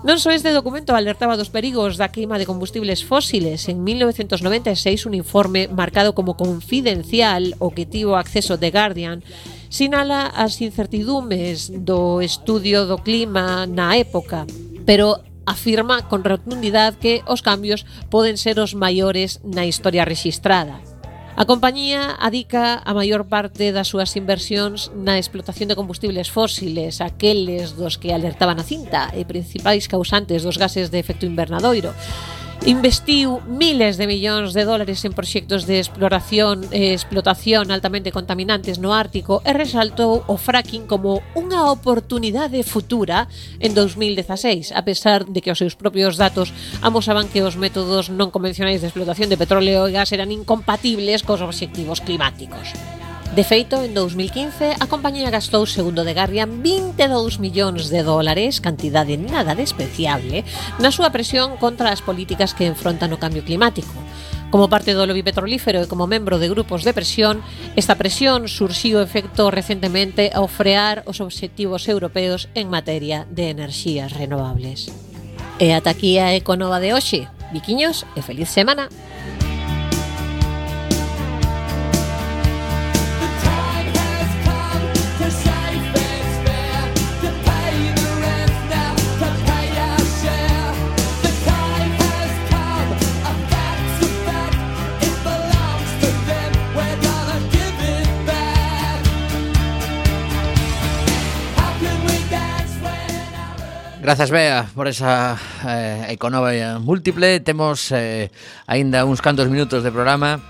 G: Non só este documento alertaba dos perigos da queima de combustibles fósiles. En 1996, un informe marcado como confidencial o que tivo acceso de Guardian sinala as incertidumes do estudio do clima na época, pero afirma con rotundidade que os cambios poden ser os maiores na historia registrada. A compañía adica a maior parte das súas inversións na explotación de combustibles fósiles, aqueles dos que alertaban a cinta e principais causantes dos gases de efecto invernadoiro investiu miles de millóns de dólares en proxectos de exploración e explotación altamente contaminantes no Ártico e resaltou o fracking como unha oportunidade futura en 2016, a pesar de que os seus propios datos amosaban que os métodos non convencionais de explotación de petróleo e gas eran incompatibles cos obxectivos climáticos. De feito, en 2015, a compañía gastou, segundo de Guardian, 22 millóns de dólares, cantidade nada despreciable, na súa presión contra as políticas que enfrontan o cambio climático. Como parte do lobby petrolífero e como membro de grupos de presión, esta presión surxiu efecto recentemente ao frear os obxectivos europeos en materia de enerxías renovables. E ata aquí a Econova de hoxe. Viquiños e feliz semana!
A: Grazas, Bea, por esa eh, economía múltiple. Temos eh, aínda uns cantos minutos de programa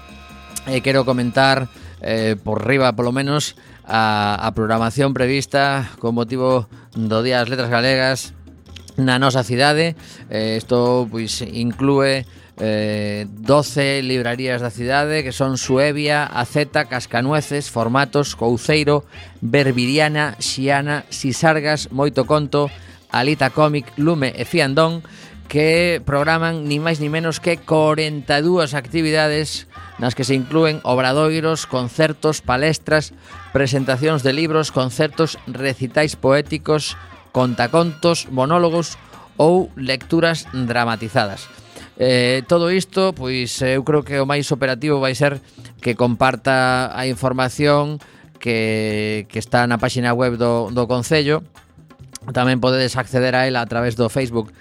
A: e eh, quero comentar eh, por riba, polo menos, a, a programación prevista con motivo do Día das Letras Galegas na nosa cidade. Eh, isto pois, inclúe eh, 12 librarías da cidade que son Suevia, Aceta, Cascanueces, Formatos, Couceiro, Berbiriana, Xiana, Sisargas, Moito Conto, Alita Comic, Lume e Fiandón que programan ni máis ni menos que 42 actividades nas que se inclúen obradoiros, concertos, palestras, presentacións de libros, concertos, recitais poéticos, contacontos, monólogos ou lecturas dramatizadas. Eh, todo isto, pois eh, eu creo que o máis operativo vai ser que comparta a información que, que está na páxina web do, do Concello Tamén podedes acceder a ela a través do Facebook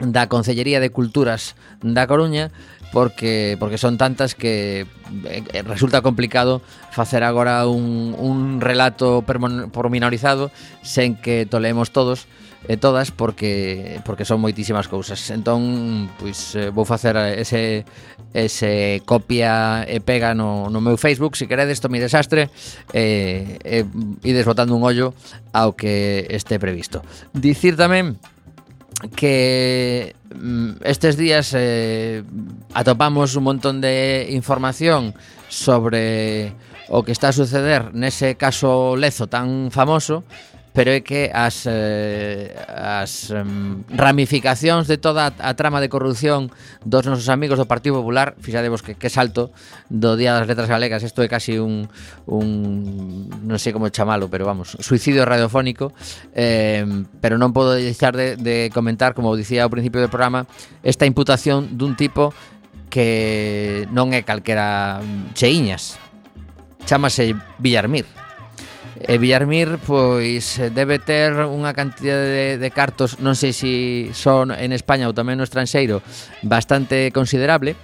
A: da Concellería de Culturas da Coruña porque porque son tantas que eh, eh resulta complicado facer agora un, un relato porminorizado sen que toleemos todos e todas porque porque son moitísimas cousas. Entón, pois eh, vou facer ese ese copia e pega no, no meu Facebook, se queredes, Tomi Desastre, e, e ides botando un ollo ao que este previsto. Dicir tamén que mm, estes días eh, atopamos un montón de información sobre o que está a suceder nese caso Lezo tan famoso, pero é que as, eh, as um, ramificacións de toda a trama de corrupción dos nosos amigos do Partido Popular, fixadevos que, que salto do Día das Letras Galegas, isto é casi un, un non sei como chamalo, pero vamos, suicidio radiofónico, eh, pero non podo deixar de, de comentar, como dicía ao principio do programa, esta imputación dun tipo que non é calquera mm, cheiñas, chamase Villarmir. E Villarmir pois debe ter unha cantidad de, de cartos, non sei se si son en España ou tamén no estranxeiro, bastante considerable.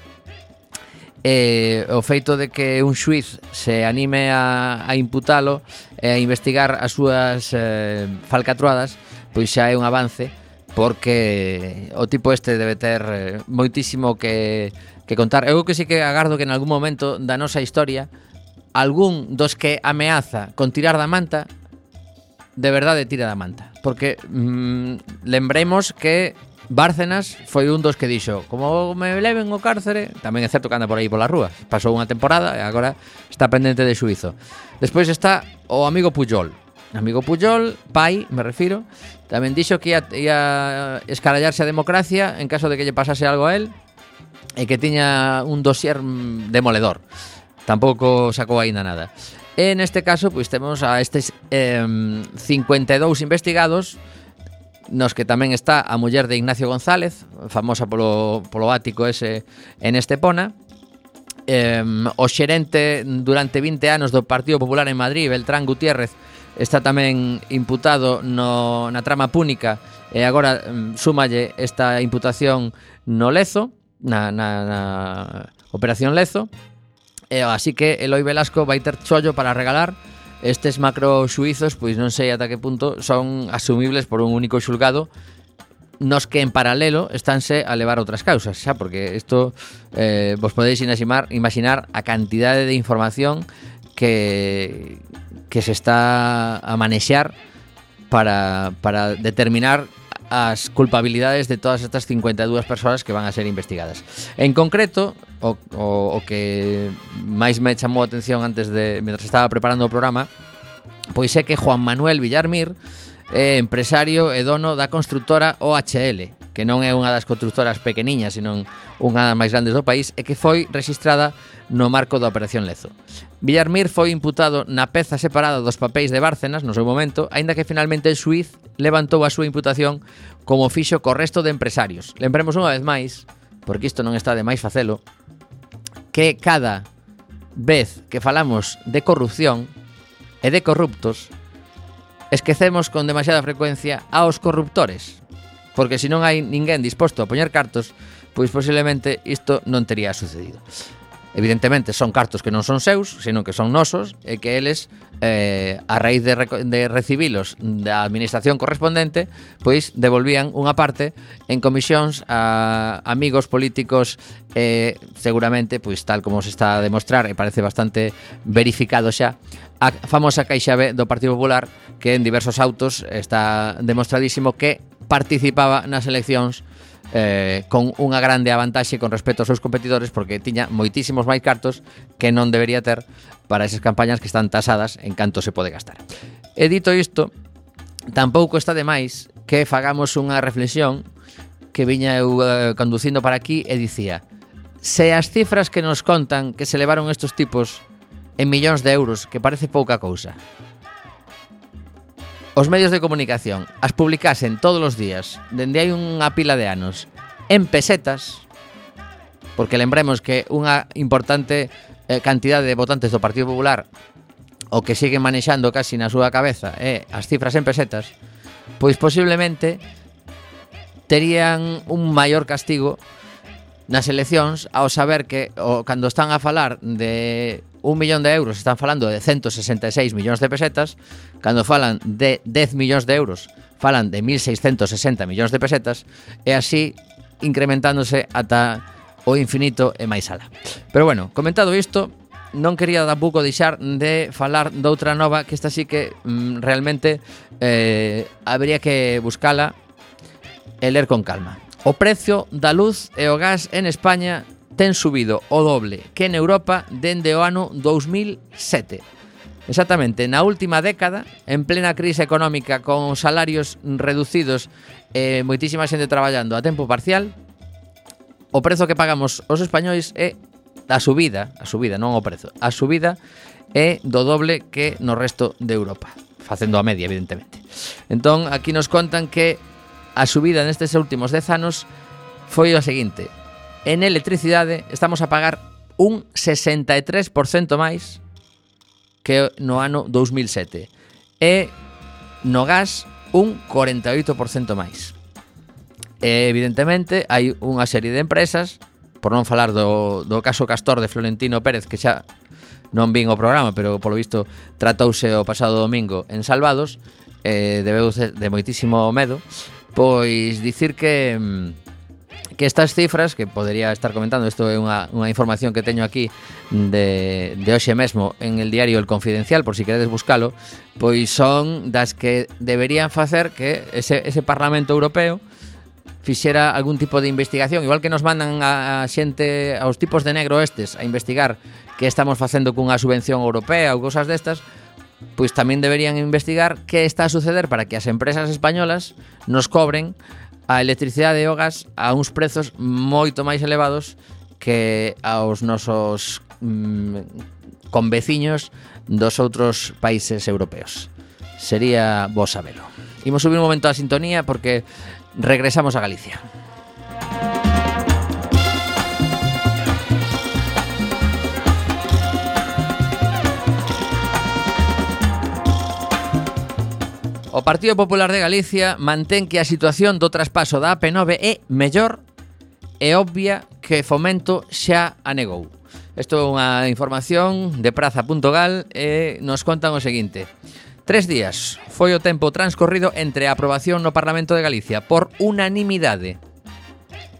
A: E o feito de que un xuiz se anime a, a imputalo e a investigar as súas eh, falcatruadas, pois xa é un avance porque o tipo este debe ter eh, moitísimo que, que contar. Eu que sí que agardo que en algún momento da nosa historia algún dos que ameaza con tirar da manta de verdade tira da manta. Porque mm, lembremos que Bárcenas foi un dos que dixo Como me leven o cárcere Tamén é certo que anda por aí pola rúa. Pasou unha temporada e agora está pendente de suizo Despois está o amigo Puyol Amigo Puyol, pai, me refiro Tamén dixo que ia, ia escarallarse a democracia En caso de que lle pasase algo a él E que tiña un dosier mm, demoledor tampouco sacou aínda nada. E neste caso, pois temos a estes eh, 52 investigados nos que tamén está a muller de Ignacio González, famosa polo, polo ático ese en Estepona, eh, o xerente durante 20 anos do Partido Popular en Madrid, Beltrán Gutiérrez, está tamén imputado no, na trama púnica e agora súmalle esta imputación no Lezo, na, na, na Operación Lezo, E, así que Eloi Velasco vai ter chollo para regalar estes macro suizos, pois non sei ata que punto son asumibles por un único xulgado nos que en paralelo estánse a levar outras causas, xa, porque isto eh, vos podeis imaginar, imaginar a cantidade de información que, que se está a manexar para, para determinar as culpabilidades de todas estas 52 persoas que van a ser investigadas. En concreto, o, o, o que máis me chamou a atención antes de mentras estaba preparando o programa, pois é que Juan Manuel Villarmir é empresario e dono da constructora OHL, que non é unha das constructoras pequeniñas, senón unha das máis grandes do país, e que foi registrada no marco da Operación Lezo. Villarmir foi imputado na peza separada dos papéis de Bárcenas no seu momento, aínda que finalmente el suiz levantou a súa imputación como fixo co resto de empresarios. Lembremos unha vez máis porque isto non está de máis facelo, que cada vez que falamos de corrupción e de corruptos, esquecemos con demasiada frecuencia aos corruptores, porque se non hai ninguén disposto a poñer cartos, pois posiblemente isto non tería sucedido. Evidentemente son cartos que non son seus, sino que son nosos e que eles eh, a raíz de, de recibilos da administración correspondente, pois devolvían unha parte en comisións a amigos políticos eh, seguramente, pois tal como se está a demostrar e parece bastante verificado xa, a famosa caixa B do Partido Popular que en diversos autos está demostradísimo que participaba nas eleccións eh, con unha grande avantaxe con respecto aos seus competidores porque tiña moitísimos máis cartos que non debería ter para esas campañas que están tasadas en canto se pode gastar. E dito isto, tampouco está de máis que fagamos unha reflexión que viña eu eh, conducindo para aquí e dicía se as cifras que nos contan que se levaron estos tipos en millóns de euros, que parece pouca cousa, os medios de comunicación as publicasen todos os días, dende hai unha pila de anos, en pesetas, porque lembremos que unha importante eh, cantidade de votantes do Partido Popular o que siguen manexando casi na súa cabeza é eh, as cifras en pesetas, pois posiblemente terían un maior castigo nas eleccións ao saber que o, cando están a falar de un millón de euros están falando de 166 millóns de pesetas, cando falan de 10 millóns de euros falan de 1.660 millóns de pesetas, e así incrementándose ata o infinito e máis ala. Pero bueno, comentado isto, non quería tampouco deixar de falar doutra nova que esta sí que mm, realmente eh, habría que buscala e ler con calma. O precio da luz e o gas en España ten subido o doble que en Europa dende o ano 2007. Exactamente, na última década, en plena crise económica con salarios reducidos e eh, moitísima xente traballando a tempo parcial, o prezo que pagamos os españois é a subida, a subida, non o prezo, a subida é do doble que no resto de Europa, facendo a media, evidentemente. Entón, aquí nos contan que a subida nestes últimos 10 anos foi a seguinte, En electricidade estamos a pagar un 63% máis que no ano 2007 e no gas un 48% máis. E, evidentemente, hai unha serie de empresas, por non falar do, do caso Castor de Florentino Pérez, que xa non vin o programa, pero polo visto tratouse o pasado domingo en Salvados, e debeu de moitísimo medo, pois dicir que mm, que estas cifras que podería estar comentando, isto é unha, unha información que teño aquí de, de hoxe mesmo en el diario El Confidencial, por si queredes buscalo, pois son das que deberían facer que ese, ese Parlamento Europeo fixera algún tipo de investigación, igual que nos mandan a, a xente aos tipos de negro estes a investigar que estamos facendo cunha subvención europea ou cousas destas, pois tamén deberían investigar que está a suceder para que as empresas españolas nos cobren a electricidade e o gas a uns prezos moito máis elevados que aos nosos mm, conveciños dos outros países europeos. Sería vos sabelo. Imos subir un momento a sintonía porque regresamos a Galicia. O Partido Popular de Galicia mantén que a situación do traspaso da AP9 é mellor e obvia que Fomento xa a negou. Isto é unha información de praza.gal e nos contan o seguinte. Tres días foi o tempo transcorrido entre a aprobación no Parlamento de Galicia por unanimidade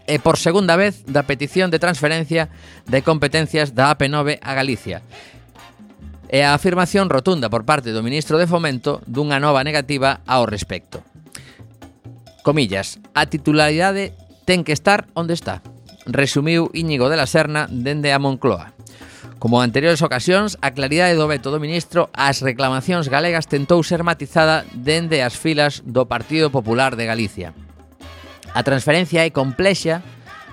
A: e por segunda vez da petición de transferencia de competencias da AP9 a Galicia e a afirmación rotunda por parte do ministro de Fomento dunha nova negativa ao respecto. Comillas, a titularidade ten que estar onde está, resumiu Íñigo de la Serna dende a Moncloa. Como anteriores ocasións, a claridade do veto do ministro ás reclamacións galegas tentou ser matizada dende as filas do Partido Popular de Galicia. A transferencia é complexa,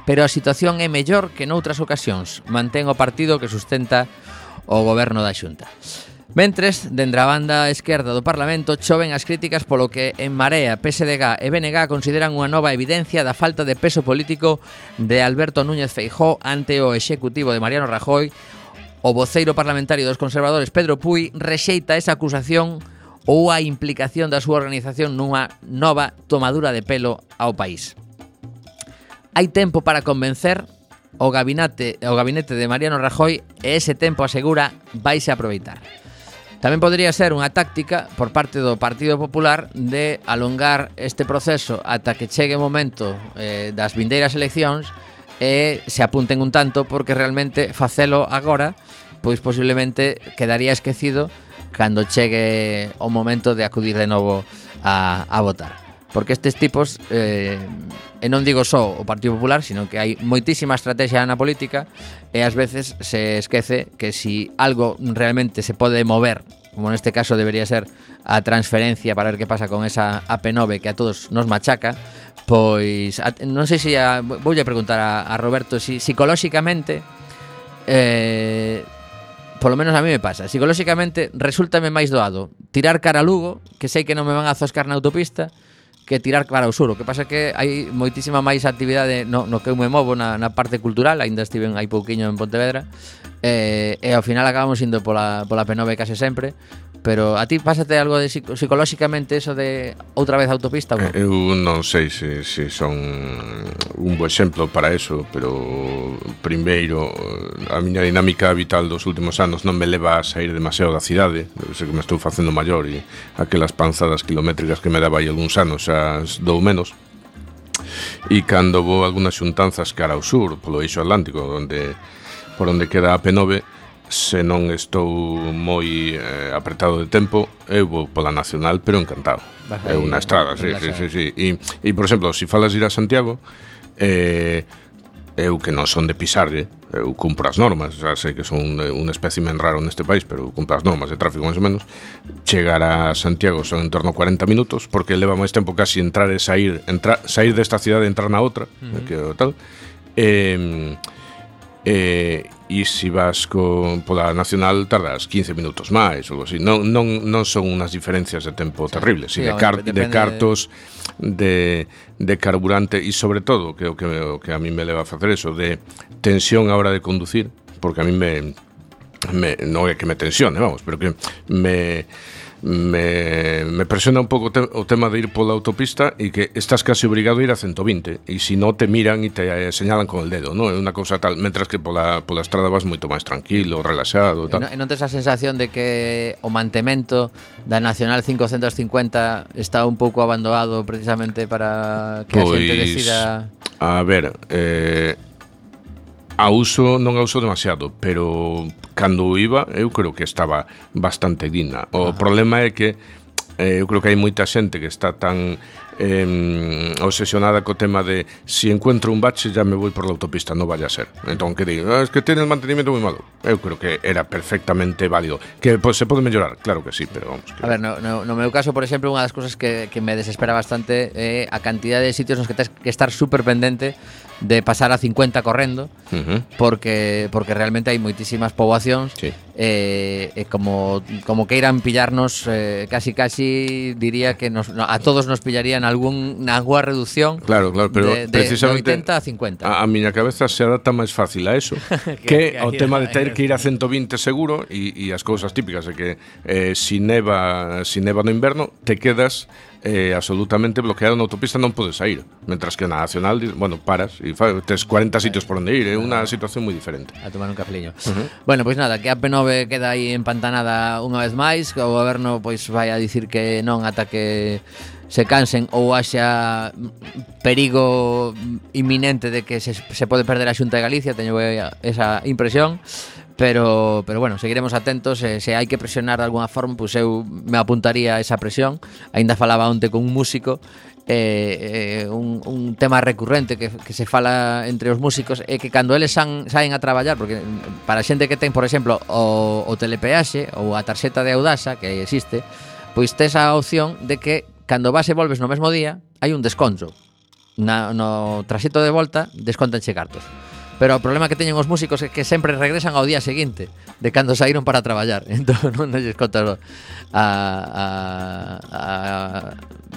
A: pero a situación é mellor que noutras ocasións, mantén o partido que sustenta o goberno da Xunta. Mentres, dende a banda esquerda do Parlamento, choven as críticas polo que en Marea, PSDG e BNG consideran unha nova evidencia da falta de peso político de Alberto Núñez Feijó ante o executivo de Mariano Rajoy. O voceiro parlamentario dos conservadores, Pedro Puy, rexeita esa acusación ou a implicación da súa organización nunha nova tomadura de pelo ao país. Hai tempo para convencer, o gabinete, o gabinete de Mariano Rajoy e ese tempo asegura vaise aproveitar. Tamén podría ser unha táctica por parte do Partido Popular de alongar este proceso ata que chegue o momento eh, das vindeiras eleccións e se apunten un tanto porque realmente facelo agora pois posiblemente quedaría esquecido cando chegue o momento de acudir de novo a, a votar. Porque estes tipos, eh, e non digo só o Partido Popular, sino que hai moitísima estrategia na política e ás veces se esquece que si algo realmente se pode mover como neste caso debería ser a transferencia para ver que pasa con esa AP9 que a todos nos machaca, pois a, non sei se a, voulle preguntar a, a Roberto si psicolóxicamente eh, polo menos a mí me pasa, psicolóxicamente resultame máis doado tirar cara a Lugo, que sei que non me van a zoscar na autopista, que tirar para o sur. O que pasa é que hai moitísima máis actividade no, no que eu me movo na, na parte cultural, aínda estiven hai pouquiño en Pontevedra, E, e ao final acabamos indo pola, pola P9 case sempre Pero a ti pásate algo de psic psicolóxicamente eso de outra vez autopista? Bro? Eh,
C: eu non sei se, se son un bo exemplo para eso Pero primeiro a miña dinámica vital dos últimos anos non me leva a sair demasiado da cidade eu sei que me estou facendo maior e aquelas panzadas kilométricas que me daba aí algúns anos as dou menos E cando vou a algunhas xuntanzas cara ao sur, polo eixo atlántico, onde por onde queda a P9, se non estou moi eh, apretado de tempo, eu vou pola nacional, pero encantado.
A: Baja
C: é unha estrada, sí, sí, sí, sí. E, e, por exemplo, se si falas ir a Santiago, eh, eu que non son de pisarlle, eu cumpro as normas, xa sei que son un, un espécimen raro neste país, pero cumpro as normas de tráfico máis ou menos, chegar a Santiago son en torno a 40 minutos, porque leva máis tempo casi entrar e sair, entrar, sair desta cidade e entrar na outra, uh -huh. que tal. Eh, eh, e se vas co, pola nacional tardas 15 minutos máis ou algo así. Non, non, non son unhas diferencias de tempo terribles,
A: sí,
C: de, car, cartos, de, de carburante e sobre todo, que o que, o que a mí me leva a facer eso, de tensión a hora de conducir, porque a mí me, me non é que me tensione, vamos, pero que me me, me presiona un pouco te, o tema de ir pola autopista e que estás casi obrigado a ir a 120 e se si non te miran e te eh, señalan con el dedo, non? É unha cousa tal, mentras que pola, pola estrada vas moito máis tranquilo, relaxado, tal.
A: E non, e non tes a sensación de que o mantemento da Nacional 550 está un pouco abandonado precisamente para que pois, a xente
C: pois,
A: decida
C: A ver, eh A uso non a uso demasiado, pero cando iba eu creo que estaba bastante digna. O problema é que eh, eu creo que hai moita xente que está tan eh, obsesionada co tema de se si encuentro un bache ya me vou por la autopista, non vaya a ser. Entón que digo, ah, es que tiene el mantenimiento moi malo. Eu creo que era perfectamente válido. Que pues, se pode mellorar, claro que sí, pero vamos. Que...
A: A ver, no, no, no meu caso, por exemplo, unha das cousas que, que me desespera bastante é eh, a cantidad de sitios nos que tens que estar super pendente de pasar a 50 correndo
C: uh -huh.
A: porque porque realmente hai moitísimas poboacións
C: sí.
A: eh, eh, como como que irán pillarnos eh, casi casi diría que nos, no, a todos nos pillarían algún alguna reducción
C: claro claro pero
A: de, de,
C: precisamente
A: de 80 a 50
C: a, a miña cabeza se adapta máis fácil a eso [laughs] que,
A: que, que
C: ao tema de ter que ir a 120 seguro e, e as cousas típicas de que eh, si neva si neva no inverno te quedas eh, absolutamente bloqueado na autopista non podes sair mentras que na nacional, bueno, paras e tes 40 sitios por onde ir, é eh? unha situación moi diferente
A: A tomar un cafeliño uh -huh. Bueno, pois nada, que a P9 queda aí empantanada unha vez máis, que o goberno pois vai a dicir que non ata que se cansen ou haxa perigo inminente de que se, se pode perder a Xunta de Galicia, teño esa impresión, pero pero bueno, seguiremos atentos, eh, se hai que presionar de alguna forma, pois pues eu me apuntaría a esa presión. Aínda falaba onte con un músico eh, eh, un, un tema recurrente que, que se fala entre os músicos é que cando eles san, saen a traballar porque para a xente que ten, por exemplo, o, o telepeaxe ou a tarxeta de Audasa que existe, pois tes a opción de que cando vas e volves no mesmo día hai un desconto na, no traxeto de volta descontanche cartos pero o problema que teñen os músicos é que sempre regresan ao día seguinte de cando saíron para traballar. [laughs] Entón non lles conta a, a, a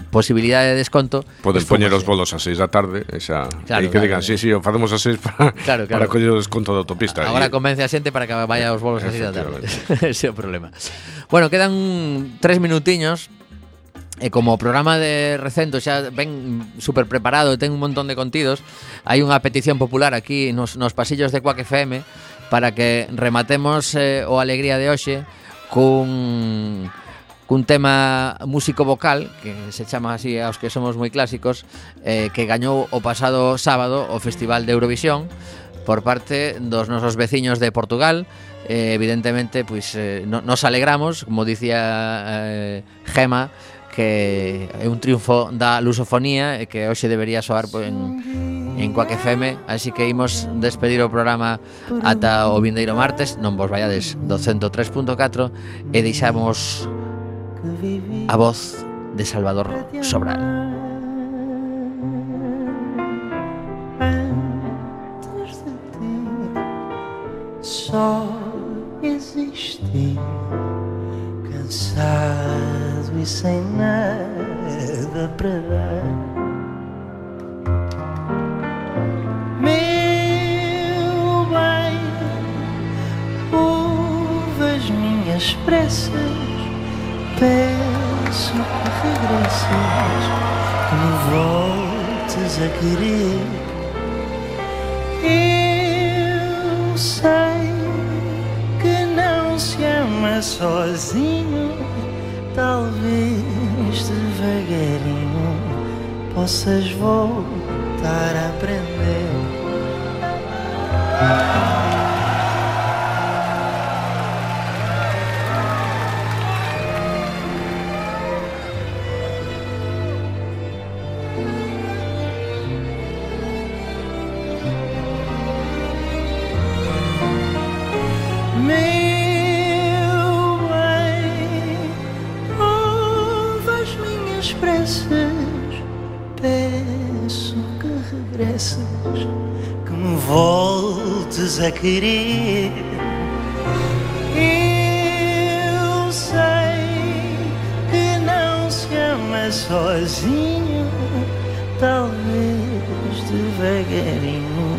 A: posibilidade de desconto.
C: Poden poñer os bolos a 6 da tarde e xa
A: claro,
C: e que
A: claro,
C: digan,
A: claro.
C: sí, sí, o facemos a 6 para,
A: claro, claro.
C: para coller o desconto da autopista
A: agora
C: y...
A: convence a xente para que vaya os bolos a 6 da tarde. [laughs] Ese é o problema. Bueno, quedan tres minutiños. E como o programa de recento xa ven super preparado e ten un montón de contidos, hai unha petición popular aquí nos, nos pasillos de Quack FM para que rematemos eh, o Alegría de hoxe cun cun tema músico vocal que se chama así aos que somos moi clásicos eh, que gañou o pasado sábado o Festival de Eurovisión por parte dos nosos veciños de Portugal. Eh, evidentemente pois pues, eh, no, nos alegramos como dicía eh, Gema que é un triunfo da lusofonía e que hoxe debería soar pois, en, en Quack FM así que imos despedir o programa ata o vindeiro martes. Non vos vayades do 103.4 e deixamos a voz de Salvador Sobral.
H: Antes de ti, só sem nada para dar. Meu bem, ouve as minhas preces, peço que regresses, que me voltes a querer. Eu sei que não se ama sozinho, talvez devagarinho possas voltar a aprender. Sakre